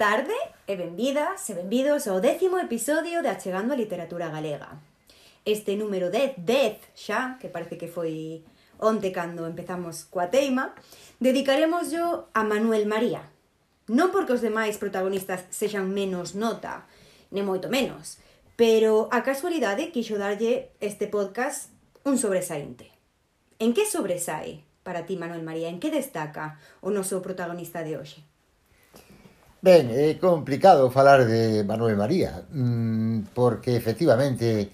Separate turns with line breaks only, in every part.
tarde e benvidas e benvidos ao décimo episodio de Achegando a Literatura Galega. Este número 10, 10 xa, que parece que foi onte cando empezamos coa teima, dedicaremos yo a Manuel María. Non porque os demais protagonistas sexan menos nota, nem moito menos, pero a casualidade quixo darlle este podcast un sobresaínte. En que sobresae para ti, Manuel María? En que destaca o noso protagonista de hoxe?
Ben, é complicado falar de Manuel María, mm, porque efectivamente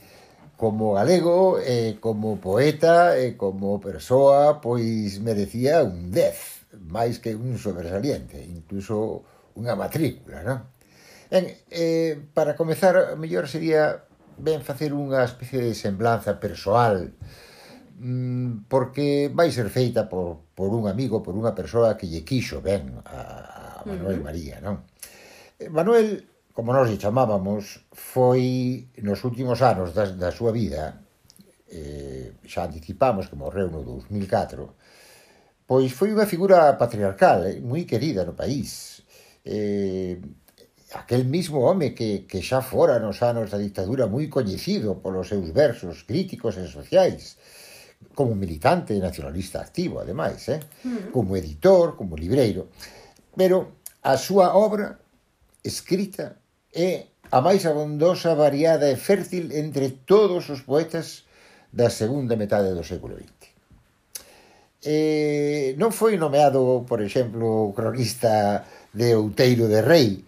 como galego e como poeta e como persoa, pois merecía un 10, máis que un sobresaliente, incluso unha matrícula, non? Ben, eh, para comezar, mellor sería ben facer unha especie de semblanza persoal mm, porque vai ser feita por, por un amigo, por unha persoa que lle quixo ben a, a Manuel uh -huh. María, non? Eh, Manuel, como nos lle chamábamos, foi nos últimos anos da, da súa vida, eh, xa anticipamos que morreu no 2004, pois foi unha figura patriarcal, eh, moi querida no país. Eh, aquel mismo home que, que xa fora nos anos da dictadura moi coñecido polos seus versos críticos e sociais, como militante nacionalista activo, ademais, eh? como editor, como libreiro. Pero a súa obra escrita é a máis abondosa, variada e fértil entre todos os poetas da segunda metade do século XX. Eh, non foi nomeado, por exemplo, cronista de Outeiro de Rei,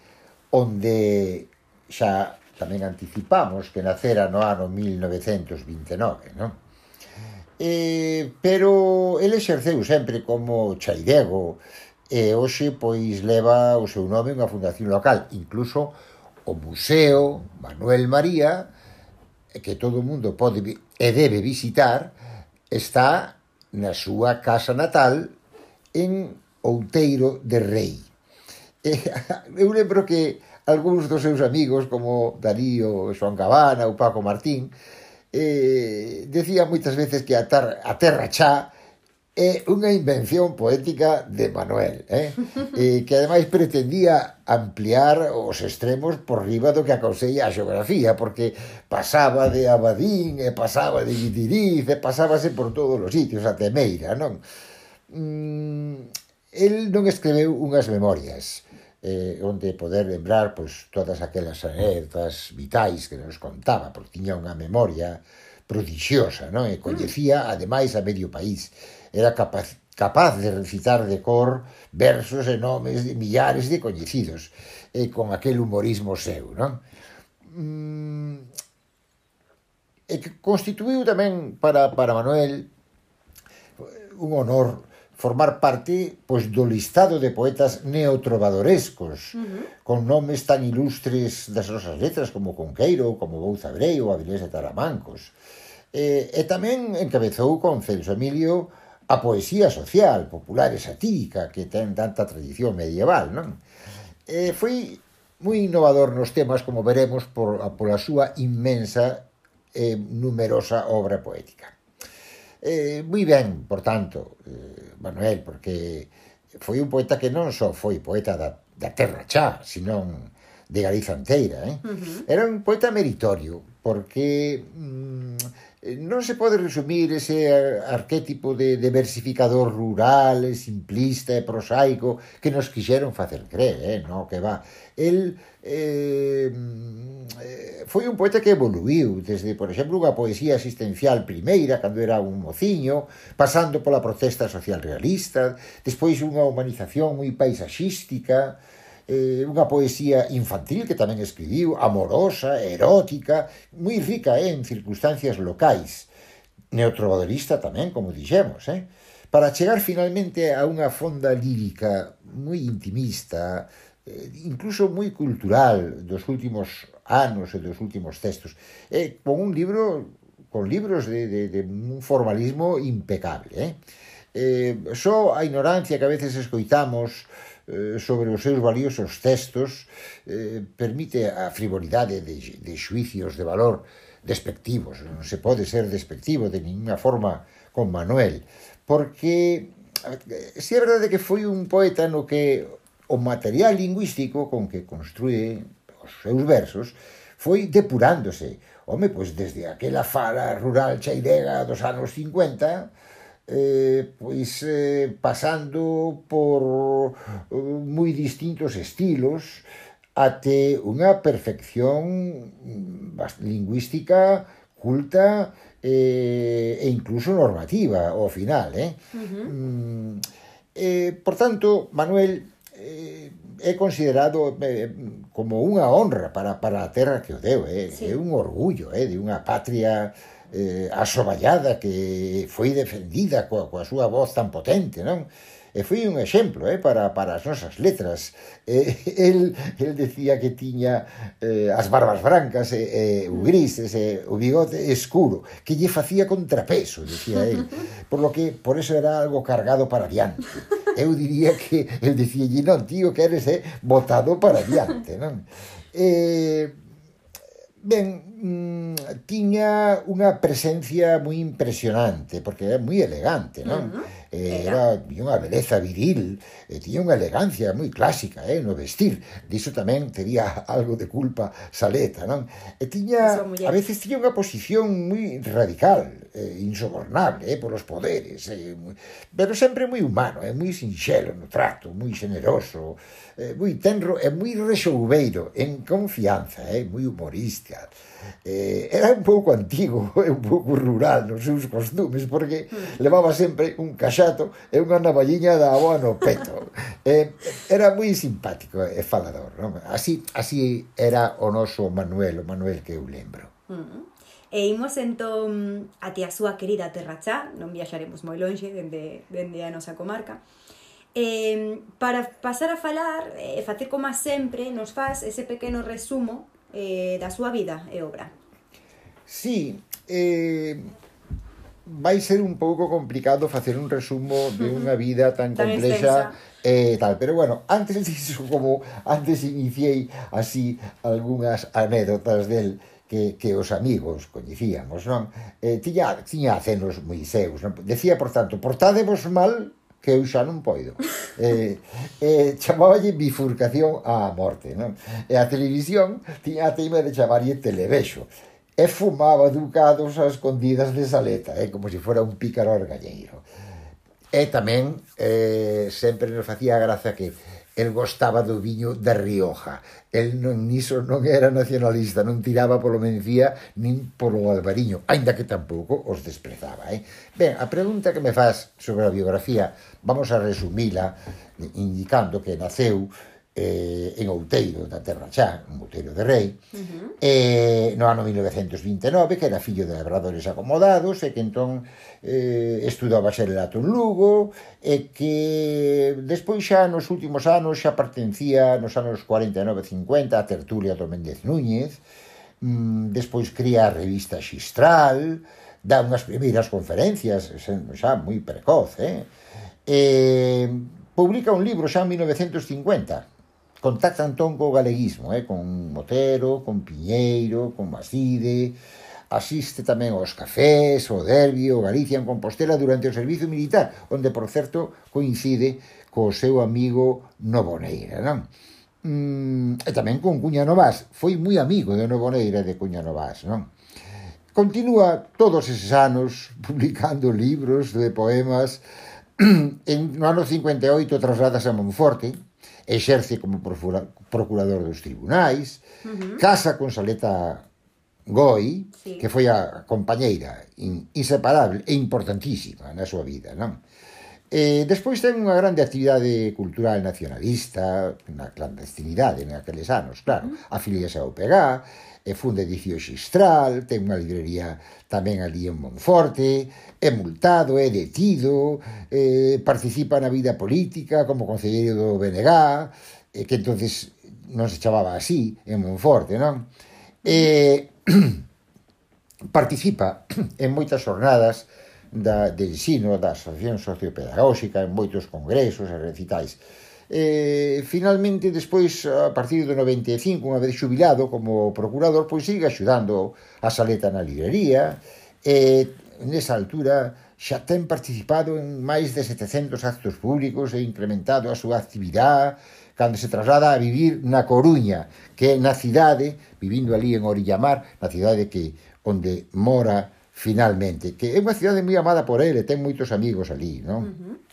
onde xa tamén anticipamos que nacera no ano 1929, non? Eh, pero ele exerceu sempre como chaidego, e hoxe pois leva o seu nome unha fundación local, incluso o Museo Manuel María, que todo o mundo pode e debe visitar, está na súa casa natal en Outeiro de Rei. E, eu lembro que algúns dos seus amigos, como Darío Xoan Cabana ou Paco Martín, eh, decía moitas veces que a, ter, a terra chá é unha invención poética de Manuel, eh? e que ademais pretendía ampliar os extremos por riba do que aconsella a xeografía, porque pasaba de Abadín, e pasaba de Guitiriz, e pasábase por todos os sitios, a Temeira, non? Mm, el non escribeu unhas memorias, eh, onde poder lembrar pois, todas aquelas anécdotas vitais que nos contaba, porque tiña unha memoria prodixiosa, non? E coñecía, ademais, a medio país era capaz, capaz de recitar de cor versos e nomes de millares de coñecidos, e con aquel humorismo seu, non? Mm, e que constituiu tamén para, para Manuel un honor formar parte pois do listado de poetas neotrovadorescos, uh -huh. con nomes tan ilustres das nosas letras como Conqueiro, como Bouza Brei ou Avilés de Taramancos. E, e tamén encabezou con Celso Emilio a poesía social, popular e satírica que ten tanta tradición medieval, non? E foi moi innovador nos temas, como veremos, por, pola súa inmensa e numerosa obra poética. Eh, moi ben, por tanto, eh, Manuel, porque foi un poeta que non só foi poeta da, da terra chá, senón de Galiza enteira. Eh? Uh -huh. Era un poeta meritorio, porque mm, non se pode resumir ese arquétipo de diversificador rural, simplista e prosaico que nos quixeron facer crer, eh? no que va. El eh, mm, foi un poeta que evoluiu desde, por exemplo, unha poesía asistencial primeira, cando era un mociño, pasando pola protesta social realista, despois unha humanización moi paisaxística, eh, unha poesía infantil que tamén escribiu, amorosa, erótica, moi rica eh, en circunstancias locais. Neotrovadorista tamén, como dixemos, eh? para chegar finalmente a unha fonda lírica moi intimista, eh, incluso moi cultural dos últimos anos e dos últimos textos, eh, con un libro con libros de, de, de un formalismo impecable. Eh? Eh, só a ignorancia que a veces escoitamos Eh, sobre os seus valiosos textos eh, permite a frivolidade de, de xuicios de valor despectivos. Non se pode ser despectivo de ninguna forma con Manuel, porque eh, si é verdade que foi un poeta no que o material lingüístico con que construe os seus versos foi depurándose. Home, pois desde aquela fala rural chairega dos anos 50 eh, pois eh, pasando por eh, moi distintos estilos até unha perfección mm, lingüística culta eh, e incluso normativa ao final eh? Uh -huh. mm, eh, por tanto Manuel eh, é considerado eh, como unha honra para, para a terra que o deu eh? sí. é un orgullo eh, de unha patria eh, eh, asoballada que foi defendida coa, coa súa voz tan potente, non? E foi un exemplo eh, para, para as nosas letras. Eh, el, el decía que tiña eh, as barbas brancas, eh, eh, o mm. gris, ese, o bigote escuro, que lle facía contrapeso, decía el. Por lo que, por eso era algo cargado para diante. Eu diría que, el decía, non, tío, que eres eh, botado para diante, non? Eh, ben, mm, tiña unha presencia moi impresionante, porque era moi elegante, non? Uh eh, -huh. era, era unha beleza viril, e tiña unha elegancia moi clásica, eh, no vestir. Diso tamén tería algo de culpa Saleta, non? E tiña, a veces tiña unha posición moi radical, eh, insobornable, eh, polos poderes, eh, muy, pero sempre moi humano, é eh, moi sinxelo no trato, moi generoso, eh, moi tenro e moi rexouveiro, en confianza, eh, moi humorista eh, era un pouco antigo e un pouco rural nos seus costumes porque levaba sempre un caxato e unha navalliña da avoa no peto eh, era moi simpático e falador non? así así era o noso Manuel o Manuel que eu lembro
uh. E imos entón até a súa querida Terrachá, non viaxaremos moi lonxe dende, dende a nosa comarca, Eh, para pasar a falar e eh, facer como sempre nos faz ese pequeno resumo eh, da súa vida e obra.
Sí, eh, vai ser un pouco complicado facer un resumo de unha vida tan, tan complexa e eh, tal, pero bueno, antes disso como antes iniciei así algunhas anécdotas del que, que os amigos coñecíamos, non? Eh, tiña, tiña acenos moi seus, non? Decía, por tanto, portádevos mal que eu xa non poido. Eh, eh, chamaballe bifurcación á morte, non? E a televisión tiña a teima de chamarlle televexo e fumaba ducados a escondidas de saleta, eh, como se fora un pícaro argalleiro. E tamén eh, sempre nos facía gracia que el gostaba do viño da Rioja. El non, niso non era nacionalista, non tiraba polo Mencía nin polo Albariño, aínda que tampouco os desprezaba. Eh? Ben, a pregunta que me faz sobre a biografía, vamos a resumila indicando que naceu eh, en Outeiro, da Terra Chá, en Outeiro de Rei, uh -huh. eh, no ano 1929, que era fillo de labradores acomodados, e que entón eh, estudou bacharelato en Lugo, e que despois xa nos últimos anos xa pertencía nos anos 49-50 a tertulia do Méndez Núñez, mm, despois cría a revista Xistral, dá unhas primeiras conferencias, xa moi precoz, eh? eh publica un libro xa en 1950, contacta entón co galeguismo, eh, con Motero, con Piñeiro, con Macide, asiste tamén aos cafés, o derbi, o Galicia en Compostela durante o servizo militar, onde, por certo, coincide co seu amigo Novoneira, non? Mm, e tamén con Cuña Novás, foi moi amigo de Novoneira e de Cuña Novás, non? Continúa todos eses anos publicando libros de poemas, en, no ano 58 trasladas a Monforte, exerce como procurador dos tribunais, uh -huh. casa con Saleta Goi, sí. que foi a compañeira inseparable e importantísima na súa vida, non? E despois ten unha grande actividade cultural nacionalista, na clandestinidade naqueles anos, claro, uh -huh. afiliase ao PG, e funda edicio Xistral, ten unha librería tamén ali en Monforte, é multado, é detido, eh, participa na vida política como concelleiro do BNG, eh, que entonces non se chamaba así, en Monforte, non? Eh, participa en moitas jornadas da, de ensino da Asociación Sociopedagóxica, en moitos congresos e recitais eh, finalmente despois a partir do 95 unha vez xubilado como procurador pois sigue axudando a Saleta na librería e nesa altura xa ten participado en máis de 700 actos públicos e incrementado a súa actividade cando se traslada a vivir na Coruña, que é na cidade, vivindo ali en Orillamar, na cidade que onde mora finalmente, que é unha cidade moi amada por ele, ten moitos amigos ali, non? Uh -huh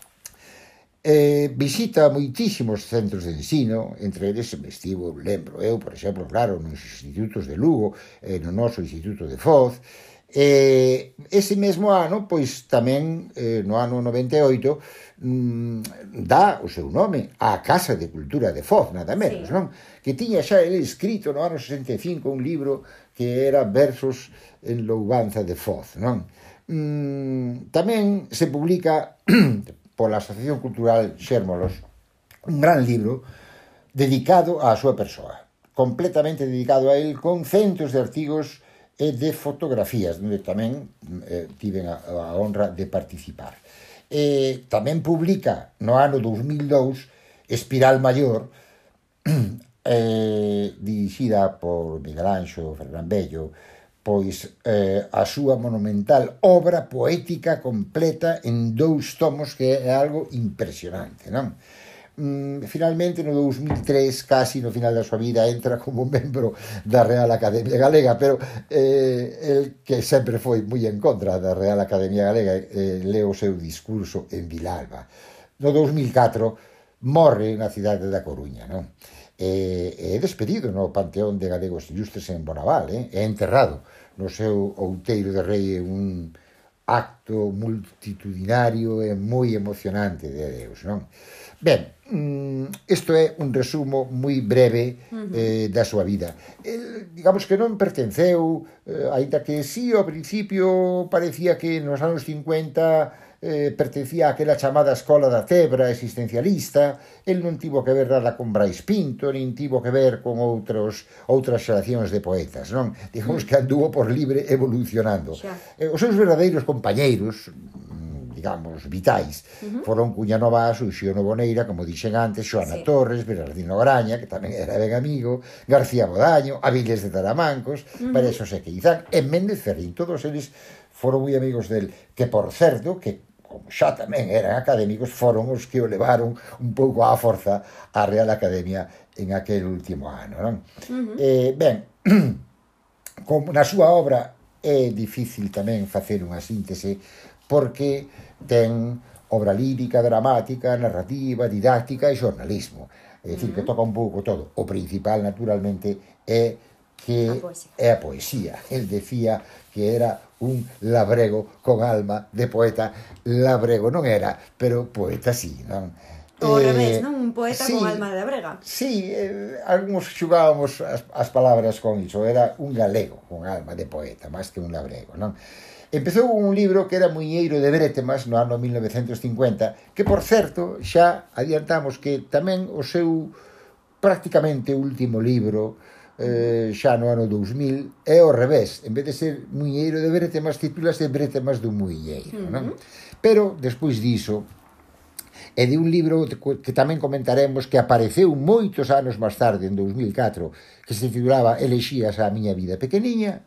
eh, visita moitísimos centros de ensino, entre eles estivo, lembro eu, por exemplo, claro, nos institutos de Lugo, eh, no noso Instituto de Foz, eh, ese mesmo ano, pois tamén eh, no ano 98, mm, dá o seu nome á Casa de Cultura de Foz, nada menos, sí. non? Que tiña xa ele escrito no ano 65 un libro que era Versos en Louvanza de Foz, non? Mm, tamén se publica pola Asociación Cultural Xérmolos un gran libro dedicado á súa persoa, completamente dedicado a él, con centos de artigos e de fotografías, onde tamén eh, tiven a, a honra de participar. Eh, e tamén publica no ano 2002 Espiral Maior, eh, dirixida por Miguel Anxo, Fernán Bello, pois eh, a súa monumental obra poética completa en dous tomos que é algo impresionante, non? Mm, finalmente no 2003, casi no final da súa vida, entra como membro da Real Academia Galega, pero eh, el que sempre foi moi en contra da Real Academia Galega eh, leo o seu discurso en Vilalba. No 2004 morre na cidade da Coruña, non? e, é despedido no Panteón de Galegos Ilustres en Bonaval, eh? é enterrado no seu outeiro de rei un acto multitudinario e moi emocionante de Deus, non? Ben, mm, isto é un resumo moi breve eh, da súa vida. El, digamos que non pertenceu, eh, aínda que sí, ao principio parecía que nos anos 50 eh, pertencía aquela chamada escola da Tebra existencialista, el non tivo que ver nada con Brais Pinto, nin tivo que ver con outros outras xeracións de poetas, non? Digamos que anduvo por libre evolucionando. Eh, os seus verdadeiros compañeiros, digamos, vitais. Uh -huh. Foron Cuña Nova, Xio Novoneira, como dixen antes, Xoana sí. Torres, Bernardino Graña, que tamén era ben amigo, García Bodaño, Aviles de Taramancos, uh -huh. Para eso se que Izan, e Méndez Ferrín, todos eles foron moi amigos del, que por certo, que como xa tamén eran académicos, foron os que o levaron un pouco á forza á Real Academia en aquel último ano. Non? Uh -huh. eh, ben, como na súa obra é difícil tamén facer unha síntese porque ten obra lírica, dramática, narrativa, didáctica e xornalismo. É dicir, uh -huh. que toca un pouco todo. O principal, naturalmente, é que a é a poesía. El decía que era un labrego con alma de poeta labrego. Non era, pero poeta sí, non?
O eh, revés, non? Un poeta sí, con alma de labrega.
Sí, eh, algúns xugábamos as, as palabras con iso. Era un galego con alma de poeta, máis que un labrego, non? Empezou un libro que era Muñeiro de Bretemas no ano 1950, que, por certo, xa adiantamos que tamén o seu prácticamente último libro eh, xa no ano 2000 é o revés, en vez de ser muñeiro de brétemas, titúlase brétemas dun muñeiro, uh -huh. non? Pero despois diso, é de un libro que tamén comentaremos que apareceu moitos anos máis tarde, en 2004, que se titulaba Elexías a miña vida pequeniña,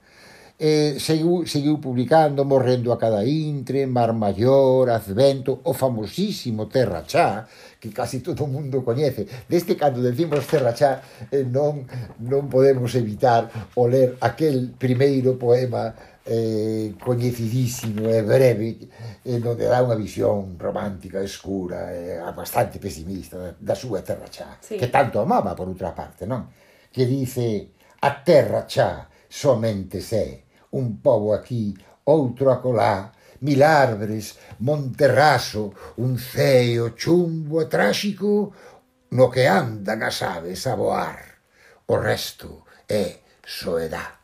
eh, seguiu, seguiu publicando Morrendo a cada intre, Mar Maior, Advento, o famosísimo Terra Chá, que casi todo o mundo coñece. Deste cando decimos Terra Chá, eh, non, non podemos evitar o ler aquel primeiro poema eh, coñecidísimo e breve eh, onde dá unha visión romántica, escura e eh, bastante pesimista da súa Terra Chá, sí. que tanto amaba por outra parte, non? Que dice a Terra Chá somente sei un pobo aquí, outro acolá, mil arbres, Monterraso, un ceo chumbo e tráxico no que andan as aves a voar. O resto é soedá.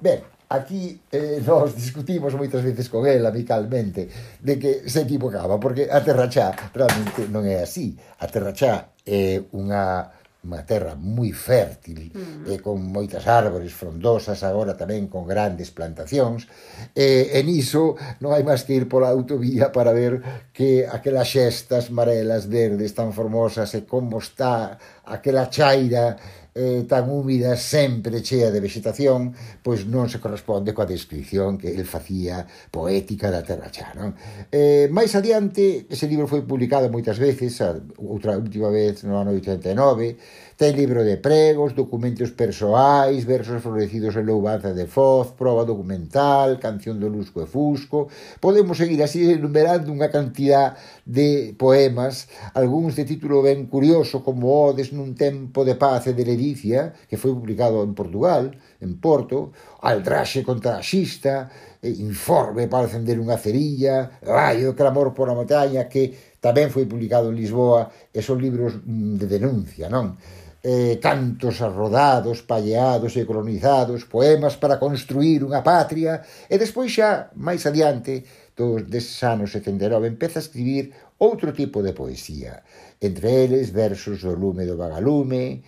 Ben, aquí eh, nos discutimos moitas veces con el amicalmente de que se equivocaba, porque a Terrachá realmente non é así. A Terrachá é unha unha terra moi fértil mm. e con moitas árbores frondosas agora tamén con grandes plantacións e, e niso non hai máis que ir pola autovía para ver que aquelas xestas marelas verdes tan formosas e como está aquela chaira eh, tan húmida, sempre chea de vegetación, pois non se corresponde coa descripción que el facía poética da Terra Chá. Non? Eh, máis adiante, ese libro foi publicado moitas veces, a, outra última vez no ano 89, Ten libro de pregos, documentos persoais, versos florecidos en loubanza de Foz, prova documental, canción do Lusco e Fusco. Podemos seguir así enumerando unha cantidad de poemas, algúns de título ben curioso como Odes nun tempo de paz e de ledicia, que foi publicado en Portugal, en Porto, Aldraxe contra a xista, Informe para acender unha cerilla, Raio clamor por a montaña, que tamén foi publicado en Lisboa, e son libros mm, de denuncia, non? eh, cantos arrodados, palleados e colonizados, poemas para construir unha patria, e despois xa, máis adiante, dos deses anos 79, empeza a escribir outro tipo de poesía, entre eles versos do lume do vagalume,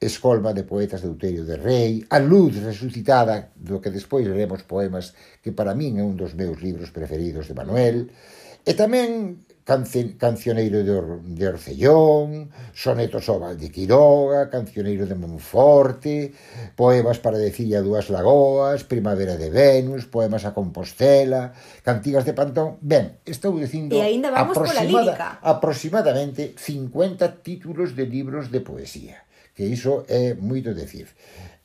escolma de poetas de Euterio de Rei, a luz resucitada, do que despois leremos poemas que para min é un dos meus libros preferidos de Manuel, e tamén Cancioneiro de Orcellón, Sonetos ao Val de Quiroga, Cancioneiro de Monforte, Poemas para decir a Duas Lagoas, Primavera de Venus, Poemas a Compostela, Cantigas de Pantón... Ben, estou dicindo
e ainda vamos aproximada,
aproximadamente 50 títulos de libros de poesía, que iso é moito decir.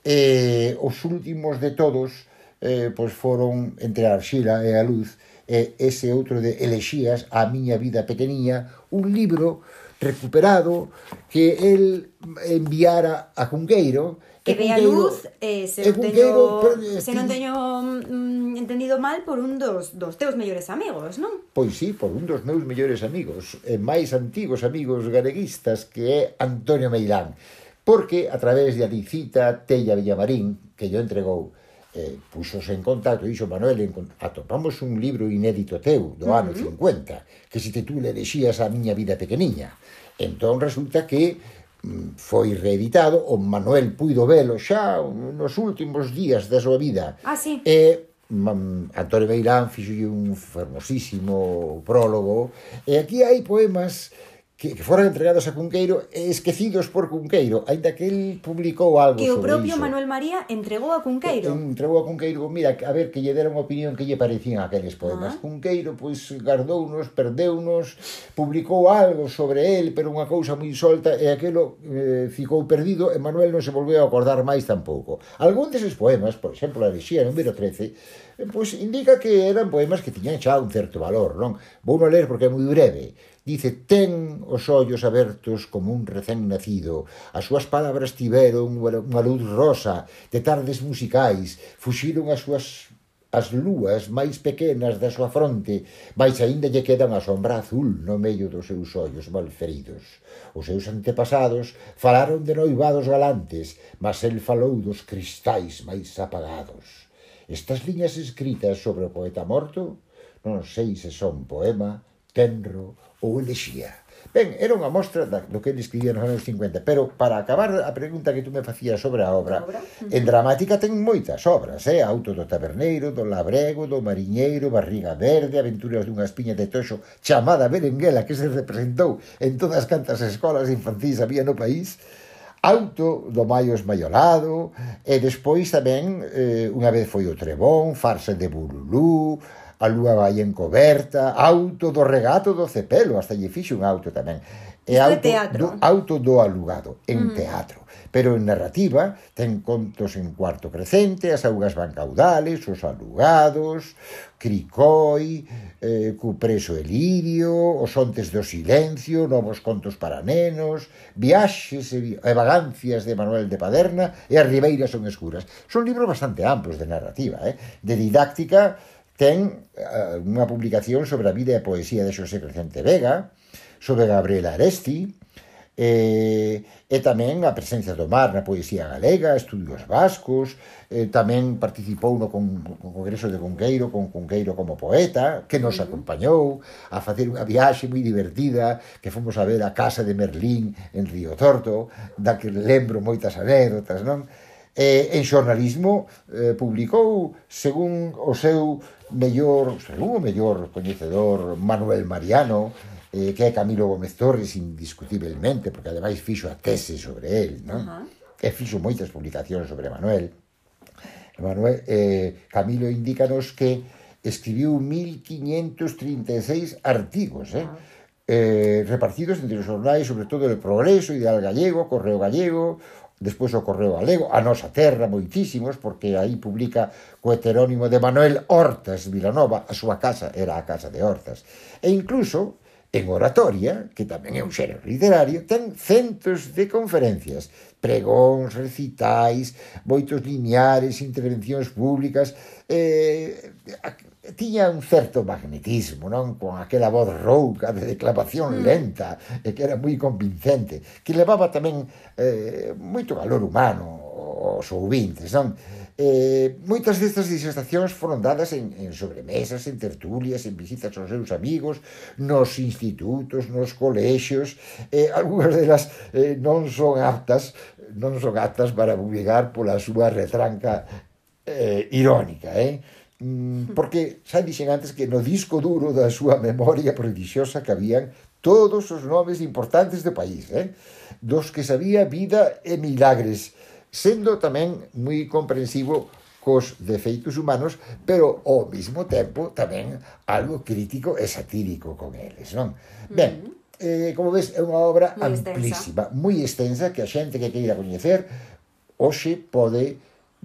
E os últimos de todos eh, pois foron entre a Arxila e a Luz, e ese outro de Elexías, A miña vida pequeniña, un libro recuperado que el enviara a Cunqueiro
que vea luz eh, se, non teño, eh, se non teño mm, entendido mal por un dos, dos teus mellores amigos, non?
Pois sí, por un dos meus mellores amigos, e máis antigos amigos galeguistas que é Antonio Meilán, porque a través de Adicita Tella Villamarín, que yo entregou, eh, puxose en contacto, dixo Manuel, en, atopamos un libro inédito teu do ano uh -huh. 50, que se titula Elexías a miña vida pequeniña. Entón resulta que mm, foi reeditado, o Manuel puido velo xa nos últimos días da súa vida.
Ah, sí.
E mm, Antonio Beirán fixo un fermosísimo prólogo. E aquí hai poemas que, que foran entregados a Cunqueiro e esquecidos por Cunqueiro, aínda que el publicou algo
Que o propio
iso.
Manuel María entregou a Cunqueiro.
Entregou a Cunqueiro, mira, a ver, que lle deron opinión que lle parecían aqueles poemas. Ah. Cunqueiro, pois, gardounos, perdeunos, publicou algo sobre el, pero unha cousa moi solta, e aquelo eh, ficou perdido, e Manuel non se volveu a acordar máis tampouco. Algún deses poemas, por exemplo, a Lexía número 13, Eh, pois indica que eran poemas que tiñan xa un certo valor, non? Vou non ler porque é moi breve. Dice, ten os ollos abertos como un recén nacido. As súas palabras tiveron unha luz rosa, de tardes musicais, fuxiron as súas as lúas máis pequenas da súa fronte, mais aínda lle quedan a sombra azul no medio dos seus ollos malferidos. Os seus antepasados falaron de noivados galantes, mas el falou dos cristais máis apagados. Estas liñas escritas sobre o poeta morto non sei se son poema, tenro ou elexía. Ben, era unha mostra da, do que ele escribía nos anos 50, pero para acabar a pregunta que tú me facías sobre a obra, obra? en dramática ten moitas obras, eh? Auto do taberneiro, do labrego, do mariñeiro, Barriga verde, Aventuras dunha espiña de toxo, chamada Berenguela, que se representou en todas cantas escolas infantis había no país, Auto do Maios Maiorado e despois tamén eh, unha vez foi o Trebón, Farse de Burulú, a lúa vai encoberta, auto do regato do Cepelo, hasta lle fixe un auto tamén
e auto.
Do, auto do alugado en mm. teatro. Pero en narrativa ten contos en cuarto crecente, as augas van caudales, os alugados, Cricoi, eh, Cupreso e Lirio, os ontes do silencio, novos contos para nenos, viaxes e, e vagancias de Manuel de Paderna e as ribeiras son escuras. Son libros bastante amplos de narrativa, eh? de didáctica, ten uh, unha publicación sobre a vida e a poesía de Xosé Crecente Vega, sobre Gabriela Aresti, eh, e tamén a presencia do mar na poesía galega, estudios vascos, eh, tamén participou no, con, con Congreso de Conqueiro, con Conqueiro como poeta, que nos acompañou a facer unha viaxe moi divertida, que fomos a ver a casa de Merlín en Río Torto, da que lembro moitas anécdotas, non? Eh, en xornalismo eh, publicou según o seu mellor, según o mellor coñecedor Manuel Mariano, eh, que é Camilo Gómez Torres indiscutiblemente, porque ademais fixo a tese sobre el, non? Uh -huh. E fixo moitas publicacións sobre Manuel. Manuel eh, Camilo indícanos que escribiu 1536 artigos, eh? Uh -huh. Eh, repartidos entre os jornais, sobre todo o Progreso, Ideal Gallego, Correo Gallego, despois o Correo Galego, a nosa terra, moitísimos, porque aí publica co heterónimo de Manuel Hortas Vilanova, a súa casa era a casa de Hortas. E incluso En oratoria, que tamén é un xénero literario, ten centos de conferencias, pregóns, recitais, moitos lineares, intervencións públicas, eh, eh tiña un certo magnetismo, non? Con aquela voz rouca de declamación mm. lenta, e que era moi convincente, que levaba tamén eh, moito valor humano aos ouvintes, non? Eh, moitas destas disertacións foron dadas en, en sobremesas, en tertulias, en visitas aos seus amigos, nos institutos, nos colexios. Eh, algunhas delas eh, non son aptas non son aptas para publicar pola súa retranca eh, irónica, eh? Mm, hmm. porque xa dixen antes que no disco duro da súa memoria prodigiosa que habían todos os nomes importantes do país, eh? dos que sabía vida e milagres, sendo tamén moi comprensivo cos defeitos humanos, pero ao mesmo tempo tamén algo crítico e satírico con eles, non? Ben, eh, como ves, é unha obra
muy
amplísima, moi extensa, que a xente que queira coñecer hoxe pode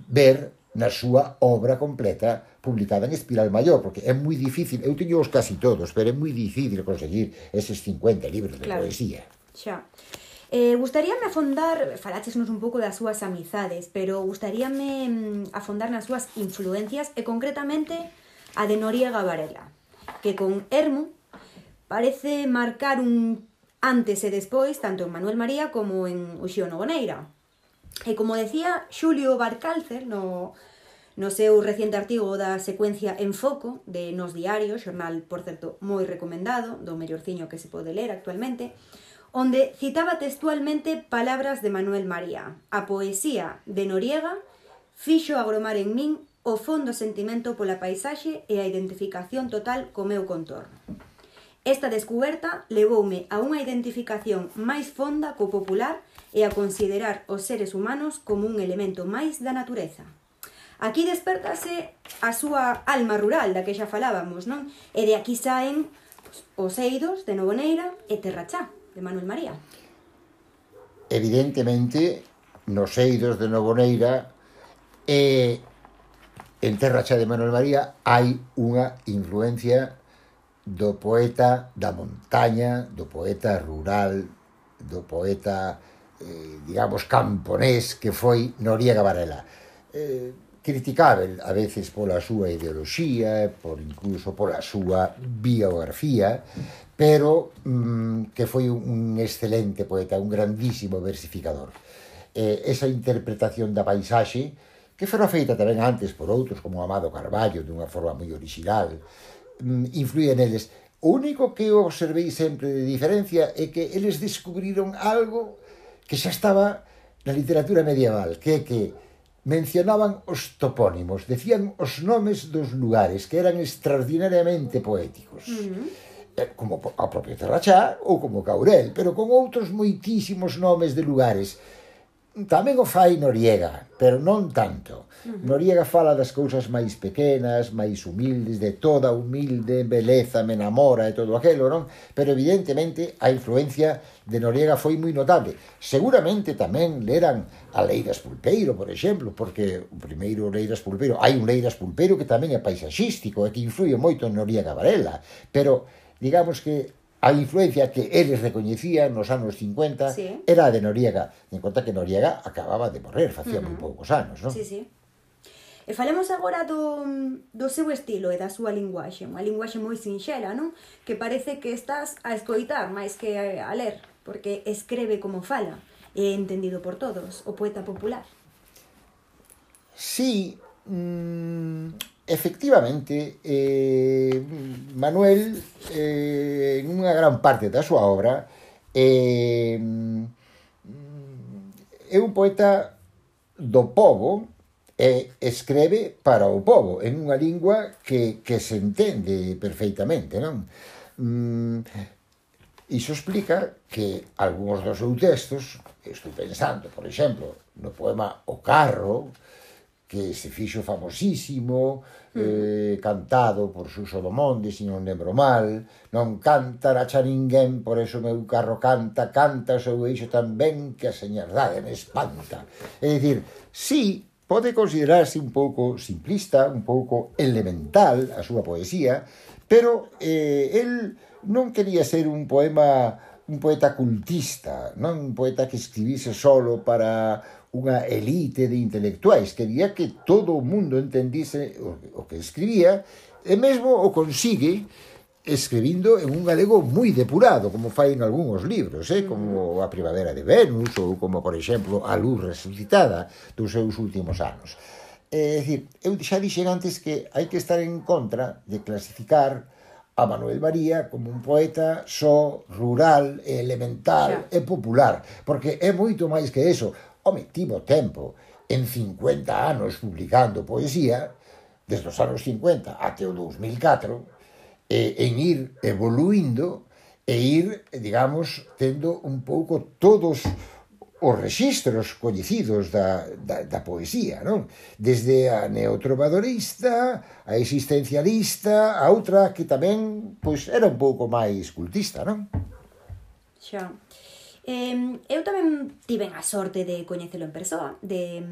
ver na súa obra completa publicada en Espiral Maior, porque é moi difícil, eu teño os casi todos, pero é moi difícil conseguir eses 50 libros de
claro.
poesía.
Xa. Eh, gustaríame afondar, falachesnos un pouco das súas amizades, pero gustaríame mm, afondar nas súas influencias e concretamente a de Noriega Varela, que con Hermo parece marcar un antes e despois tanto en Manuel María como en Uxío Novoneira. E como decía Xulio Barcalcer no, no seu recente artigo da secuencia En Foco de Nos Diario, xornal, por certo, moi recomendado, do mellorciño que se pode ler actualmente, onde citaba textualmente palabras de Manuel María. A poesía de Noriega fixo agromar en min o fondo sentimento pola paisaxe e a identificación total co meu contorno. Esta descuberta levoume a unha identificación máis fonda co popular e a considerar os seres humanos como un elemento máis da natureza. Aquí despertase a súa alma rural da que xa falábamos, non? E de aquí saen os eidos de Novoneira e Terrachá de Manuel María?
Evidentemente, nos eidos de Novoneira e en Terra xa de Manuel María hai unha influencia do poeta da montaña, do poeta rural, do poeta, eh, digamos, camponés que foi Noriega Varela. Eh, criticável a veces pola súa ideoloxía, por incluso pola súa biografía, pero mm, que foi un excelente poeta, un grandísimo versificador. Eh, esa interpretación da paisaxe, que fora feita tamén antes por outros, como Amado Carballo, dunha forma moi original, mm, influía neles. O único que eu observei sempre de diferencia é que eles descubriron algo que xa estaba na literatura medieval, que é que mencionaban os topónimos, decían os nomes dos lugares, que eran extraordinariamente poéticos.
Mm -hmm.
Eh, como a propia Terrachá ou como Caurel, pero con outros moitísimos nomes de lugares. Tamén o fai Noriega, pero non tanto. Noriega fala das cousas máis pequenas, máis humildes, de toda humilde, beleza, me enamora e todo aquelo, non? Pero evidentemente a influencia de Noriega foi moi notable. Seguramente tamén leran a Leiras Pulpeiro, por exemplo, porque o primeiro Leiras Pulpeiro, hai un Leiras Pulpeiro que tamén é paisaxístico e que influye moito en Noriega Varela, pero digamos que a influencia que eles recoñecían nos anos 50
sí.
era a de Noriega, en conta que Noriega acababa de morrer, facía uh -huh. moi poucos anos, non?
Sí, sí. E falemos agora do, do seu estilo e da súa linguaxe, unha linguaxe moi sinxela, non? Que parece que estás a escoitar máis que a ler, porque escreve como fala, e entendido por todos, o poeta popular.
Sí, mmm, Efectivamente, eh, Manuel, eh, en unha gran parte da súa obra, eh, é un poeta do povo e escreve para o povo, en unha lingua que, que se entende perfeitamente, non? Mm, iso explica que algúns dos seus textos, estou pensando, por exemplo, no poema O Carro, eh, que se fixo famosísimo, eh, cantado por Suso Domonde, se non lembro mal, non canta racha ninguén, por eso meu carro canta, canta o seu eixo tamén, que a señardade me espanta. É dicir, sí, pode considerarse un pouco simplista, un pouco elemental a súa poesía, pero eh, el non quería ser un poema un poeta cultista, non un poeta que escribise solo para unha elite de intelectuais, quería que todo o mundo entendise o, o que escribía, e mesmo o consigue escribindo en un galego moi depurado, como fai en algúns libros, eh? como A Primavera de Venus, ou como, por exemplo, A Luz Resucitada dos seus últimos anos. É dicir, eu xa dixen antes que hai que estar en contra de clasificar a Manuel María como un poeta só, rural, elemental e popular, porque é moito máis que eso. Home, tivo tempo en 50 anos publicando poesía, desde os anos 50 até o 2004, e, en ir evoluindo e ir, digamos, tendo un pouco todos os registros coñecidos da, da, da poesía, non? Desde a neotrovadorista, a existencialista, a outra que tamén pois era un pouco máis cultista, non?
Xa. Eh, eu tamén tiven a sorte de coñecelo en persoa, de,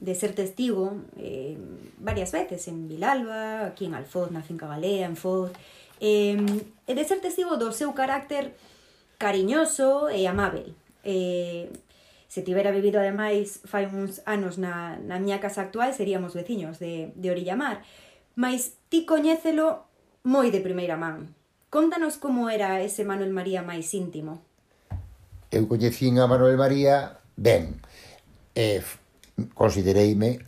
de ser testigo eh, varias veces en Vilalba, aquí en Alfoz, na Finca Galea, en Foz, eh, e de ser testigo do seu carácter cariñoso e amável. Eh, se tivera vivido ademais fai uns anos na, na miña casa actual, seríamos veciños de, de Orilla Mar. Mas ti coñécelo moi de primeira man. Contanos como era ese Manuel María máis íntimo
eu coñecín a Manuel María ben. E considereime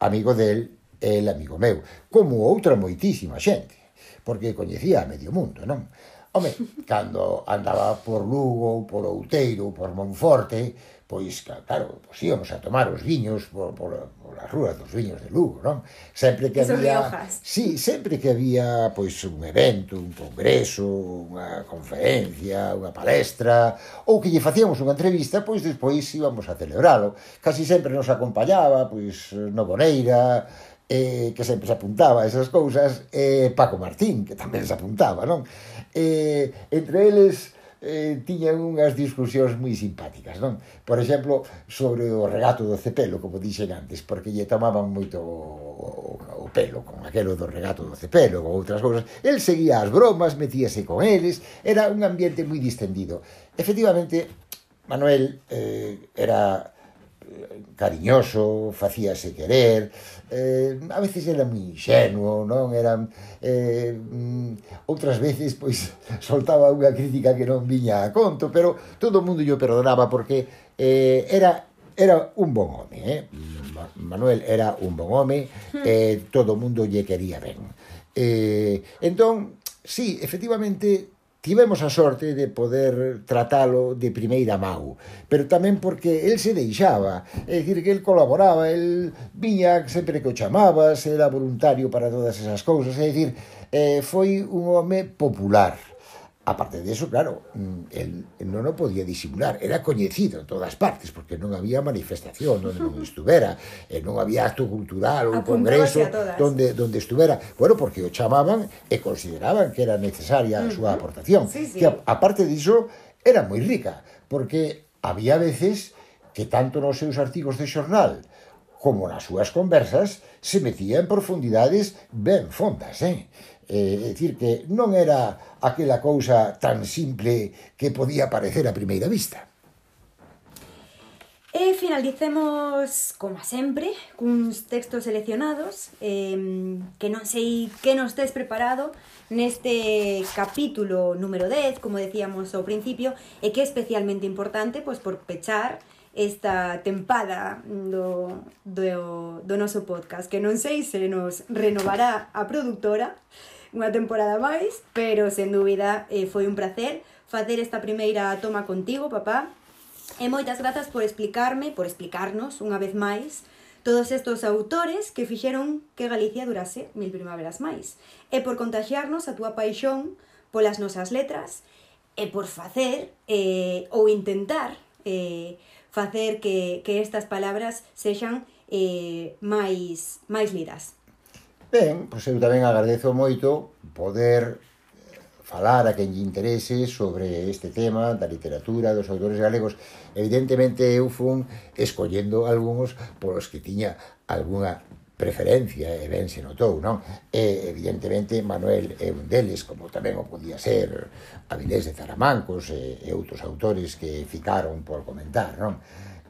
amigo del e el amigo meu, como outra moitísima xente, porque coñecía a medio mundo, non? Home, cando andaba por Lugo, por Outeiro, por Monforte, pois, claro, pois íamos a tomar os viños por, por, por as rúas dos viños de Lugo, non? Sempre que había... Sí, sempre que había, pois, un evento, un congreso, unha conferencia, unha palestra, ou que lle facíamos unha entrevista, pois despois íbamos a celebralo. Casi sempre nos acompañaba, pois, Noboneira, eh, que sempre se apuntaba a esas cousas, eh, Paco Martín, que tamén se apuntaba, non? Eh, entre eles, eh, tiñan unhas discusións moi simpáticas, non? Por exemplo, sobre o regato do cepelo, como dixen antes, porque lle tomaban moito o, o pelo con aquelo do regato do cepelo ou outras cousas. El seguía as bromas, metíase con eles, era un ambiente moi distendido. Efectivamente, Manuel eh, era eh, cariñoso, facíase querer, eh, a veces era moi ingenuo, non? Era, eh, mm, outras veces, pois, soltaba unha crítica que non viña a conto, pero todo o mundo yo perdonaba porque eh, era era un bon home, eh? Manuel era un bon home, hmm. eh, todo o mundo lle quería ben. Eh, entón, sí, efectivamente, tivemos a sorte de poder tratalo de primeira mão, pero tamén porque el se deixaba, é dicir, que el colaboraba, el viña sempre que o chamabas, era voluntario para todas esas cousas, é dicir, eh, foi un home popular. Aparte de eso, claro, mm, el, el nono podía disimular, era coñecido en todas partes, porque non había manifestación onde non estuvera, e eh, non había acto cultural ou congreso onde, onde estuvera. Bueno, porque o chamaban e consideraban que era necesaria a súa aportación. Sí, sí. Que, aparte diso, era moi rica, porque había veces que tanto nos seus artigos de xornal como nas súas conversas se metía en profundidades ben fondas, eh? eh, decir que non era aquela cousa tan simple que podía parecer a primeira vista.
E finalicemos, como sempre, cuns textos seleccionados eh, que non sei que nos tes preparado neste capítulo número 10, como decíamos ao principio, e que é especialmente importante pois, por pechar esta tempada do, do, do noso podcast, que non sei se nos renovará a productora, unha temporada máis, pero sen dúbida eh, foi un placer facer esta primeira toma contigo, papá. E moitas grazas por explicarme, por explicarnos unha vez máis todos estos autores que fixeron que Galicia durase mil primaveras máis e por contagiarnos a túa paixón polas nosas letras e por facer eh, ou intentar eh, facer que, que estas palabras sexan eh, máis, máis lidas.
Ben, pois eu tamén agradezo moito poder eh, falar a quen lle interese sobre este tema da literatura, dos autores galegos. Evidentemente eu fun escollendo algúns polos que tiña algunha preferencia, e ben se notou, non? E, evidentemente, Manuel é un deles, como tamén o podía ser Avilés de Zaramancos e, e outros autores que ficaron por comentar, non?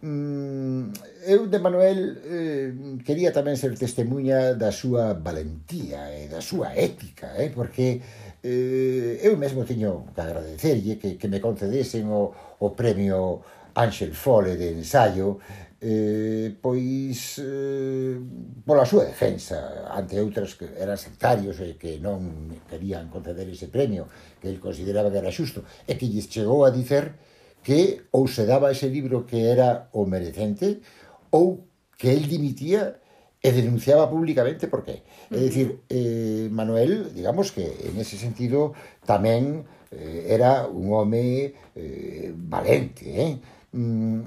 Mm, eu de Manuel eh, quería tamén ser testemunha da súa valentía e da súa ética, eh, porque eh, eu mesmo teño que agradecerlle que, que me concedesen o, o premio Ángel Fole de ensayo eh, pois eh, pola súa defensa ante outras que eran sectarios e que non querían conceder ese premio que el consideraba que era xusto e que lles chegou a dicer que ou se daba ese libro que era o merecente ou que el dimitía e denunciaba públicamente por qué. É dicir, eh, Manuel, digamos que en ese sentido tamén eh, era un home eh, valente, eh? Mm,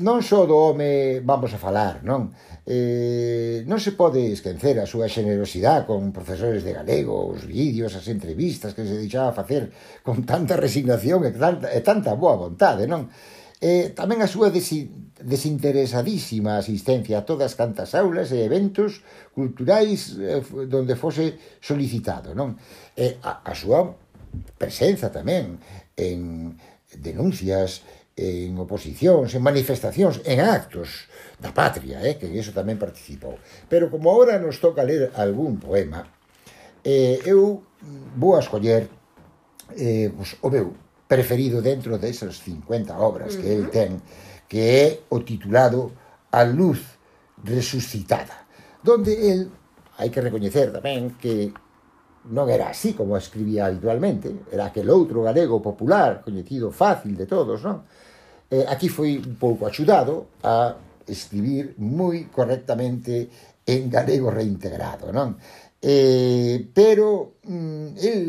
non só do home vamos a falar, non? Eh, non se pode esquecer a súa xenerosidade con profesores de galego, os vídeos, as entrevistas que se deixaba facer con tanta resignación e tanta, e tanta boa vontade, non? Eh, tamén a súa desinteresadísima asistencia a todas cantas aulas e eventos culturais eh, donde fose solicitado, non? E a, a súa presenza tamén en denuncias, en oposicións, en manifestacións, en actos da patria, eh, que en iso tamén participou. Pero como agora nos toca ler algún poema, eh, eu vou a escoller eh, pues, o meu preferido dentro desas 50 obras que el ten, que é o titulado A luz resucitada, donde el, hai que recoñecer tamén que non era así como escribía habitualmente, era aquel outro galego popular, coñecido fácil de todos, non? eh, aquí foi un pouco axudado a escribir moi correctamente en galego reintegrado, non? Eh, pero mm, el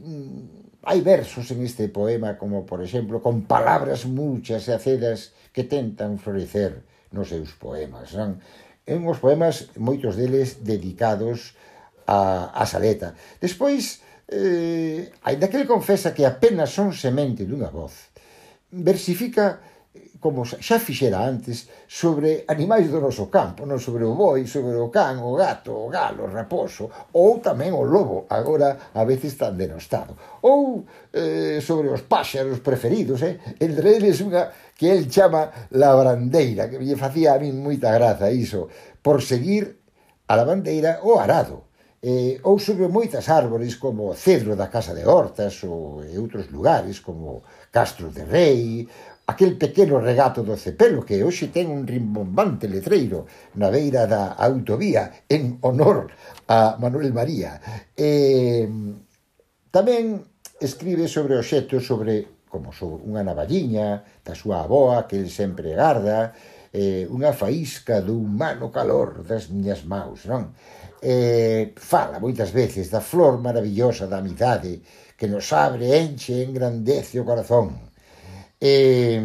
mm, hai versos en este poema como, por exemplo, con palabras muchas e acedas que tentan florecer nos seus poemas, non? En os poemas, moitos deles dedicados a, a Saleta. Despois, eh, ainda que ele confesa que apenas son semente dunha voz, versifica como xa fixera antes, sobre animais do noso campo, non sobre o boi, sobre o can, o gato, o galo, o raposo, ou tamén o lobo, agora a veces tan denostado. Ou eh, sobre os páxaros preferidos, eh? entre eles unha que el chama la brandeira, que lle facía a min moita graza iso, por seguir a la bandeira o arado eh, ou sobre moitas árbores como o cedro da Casa de Hortas ou e outros lugares como Castro de Rei, aquel pequeno regato do Cepelo que hoxe ten un rimbombante letreiro na beira da autovía en honor a Manuel María. E, tamén escribe sobre obxectos sobre como sobre unha navalliña da súa aboa que el sempre garda, eh, unha faísca do humano calor das miñas maus, non? Eh, fala moitas veces da flor maravillosa da amizade que nos abre, enche, engrandece o corazón. E,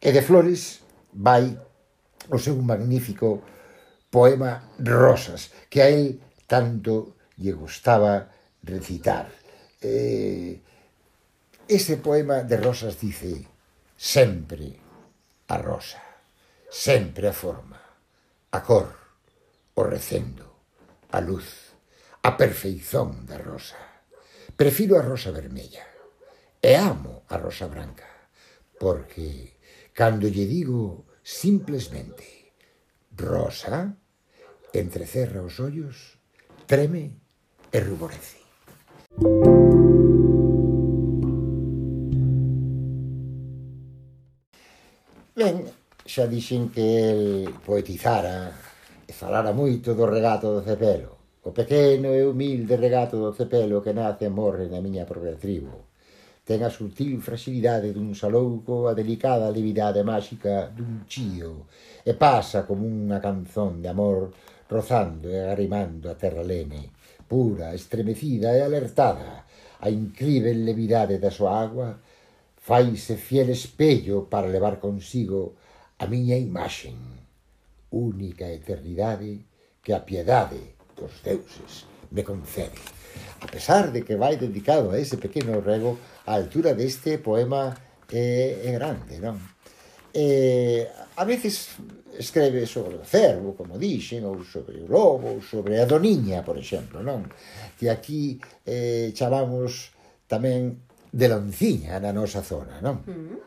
e de Flores vai o seu magnífico poema Rosas, que a él tanto lle gustaba recitar. Eh, ese poema de Rosas dice sempre a rosa, sempre a forma, a cor, o recendo, a luz, a perfeición da rosa. Prefiro a rosa vermella e amo a rosa branca, porque cando lle digo simplesmente rosa, entrecerra os ollos, treme e ruborece. Ben, xa dixen que el poetizara e falara moito do regato do Cepelo. O pequeno e humilde regato do cepelo que nace e morre na miña propia tribo. Ten a sutil fragilidade dun salouco, a delicada levidade máxica dun chío, e pasa como unha canzón de amor rozando e arrimando a terra leme, pura, estremecida e alertada, a incrível levidade da súa agua, faise fiel espello para levar consigo a miña imaxen, única eternidade que a piedade que os deuses me concede. A pesar de que vai dedicado a ese pequeno rego, a altura deste poema é, é grande, non? E, a veces escribe sobre o cervo, como dixen, ou sobre o lobo, ou sobre a doniña, por exemplo, non? Que aquí eh, chamamos tamén de lonciña na nosa zona, non? Mm-hmm.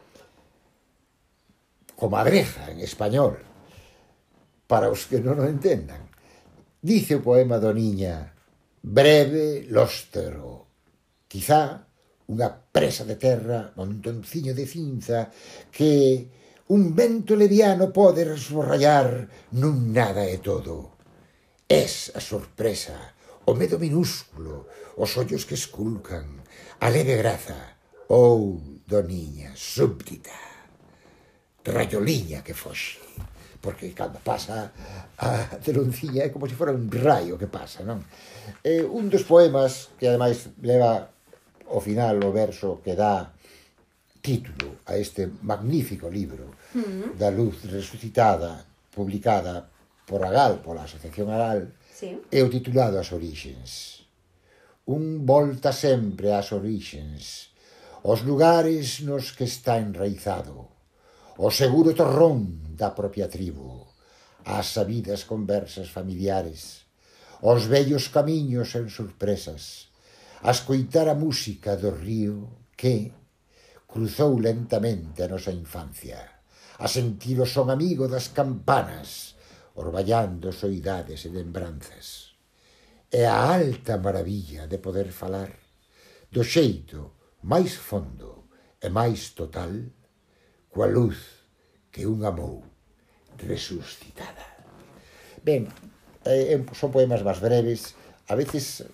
Comadreja, en español, para os que non o entendan. Dice o poema do Niña, breve lóstero, quizá unha presa de terra, montonciño de cinza, que un vento leviano pode resborrallar nun nada e todo. Es a sorpresa, o medo minúsculo, os ollos que esculcan, a leve graza, ou doniña súbdita, rayoliña que foxe porque cando pasa a Celonciña é como se fora un raio que pasa, non? Eh, un dos poemas que ademais leva ao final o verso que dá título a este magnífico libro mm da luz resucitada publicada por Agal, pola Asociación Agal, sí. é o titulado As Orixens. Un volta sempre ás orixens, os lugares nos que está enraizado o seguro torrón da propia tribo, as sabidas conversas familiares, os vellos camiños en sorpresas, a escoitar a música do río que cruzou lentamente a nosa infancia, a sentir o son amigo das campanas, orballando soidades e lembranzas. E a alta maravilla de poder falar, do xeito máis fondo e máis total coa luz que un amou, resuscitada. Ben, eh, son poemas máis breves, a veces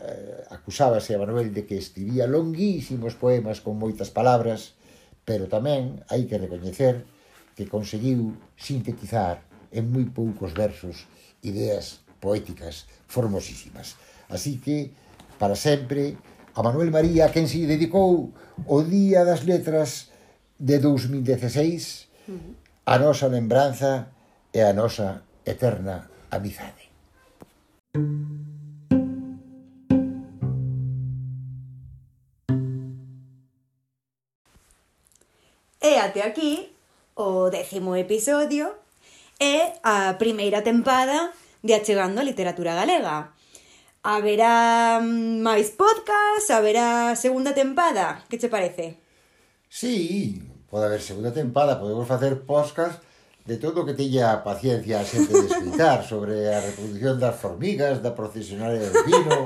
eh, acusábase a Manuel de que escribía longuísimos poemas con moitas palabras, pero tamén hai que recoñecer que conseguiu sintetizar en moi poucos versos ideas poéticas formosísimas. Así que, para sempre, a Manuel María, quen se dedicou o Día das Letras de 2016 a nosa lembranza e a nosa eterna amizade.
E até aquí o décimo episodio e a primeira tempada de Achegando a Literatura Galega. Haberá mm, máis podcast, haberá segunda tempada. Que che parece?
Sí, pode haber segunda tempada, podemos facer podcast de todo o que teña paciencia a xente de escritar sobre a reproducción das formigas, da procesionaria do vino,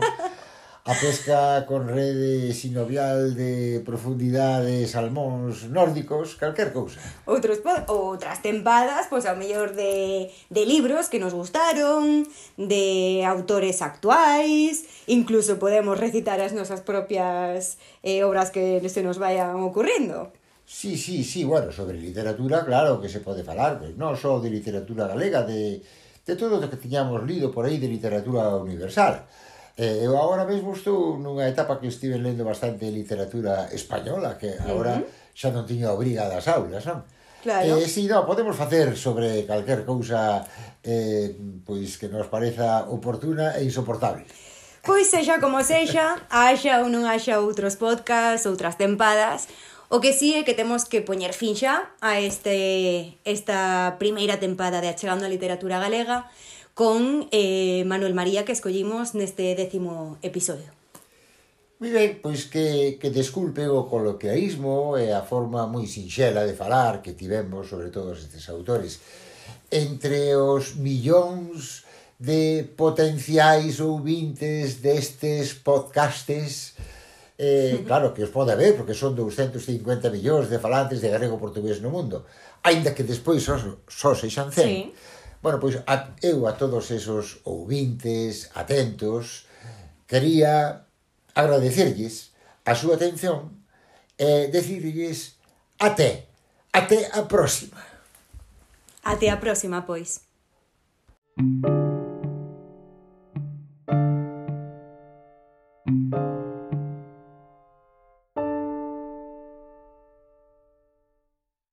a pesca con rede sinovial de profundidade salmóns nórdicos, calquer cousa.
Outros outras tempadas, pois ao mellor de, de libros que nos gustaron, de autores actuais, incluso podemos recitar as nosas propias eh, obras que se nos vayan ocurrindo.
Sí, sí, sí, bueno, sobre literatura, claro que se pode falar, pois non só de literatura galega, de, de todo o que tiñamos lido por aí de literatura universal. Eh, eu agora mesmo estou nunha etapa que estive lendo bastante literatura española, que agora uh -huh. xa non tiño a obriga das aulas, non?
Claro.
Eh, si, sí, podemos facer sobre calquer cousa eh, pois que nos pareza oportuna e insoportable.
Pois sexa como sexa, haxa ou non haxa outros podcasts, outras tempadas, O que sí é que temos que poñer fin xa a este, esta primeira tempada de Achegando a Literatura Galega con eh, Manuel María que escollimos neste décimo episodio.
Moi ben, pois que, que desculpe o coloquiaísmo e a forma moi sinxela de falar que tivemos sobre todos estes autores. Entre os millóns de potenciais ouvintes destes podcastes, eh, claro que os pode haber, porque son 250 millóns de falantes de galego portugués no mundo, aínda que despois só, só sexan 100. Sí. Bueno, pois a, eu a todos esos ouvintes, atentos, quería agradecerlles a súa atención e decirlles até, até a próxima.
Até a próxima, pois. Thank you.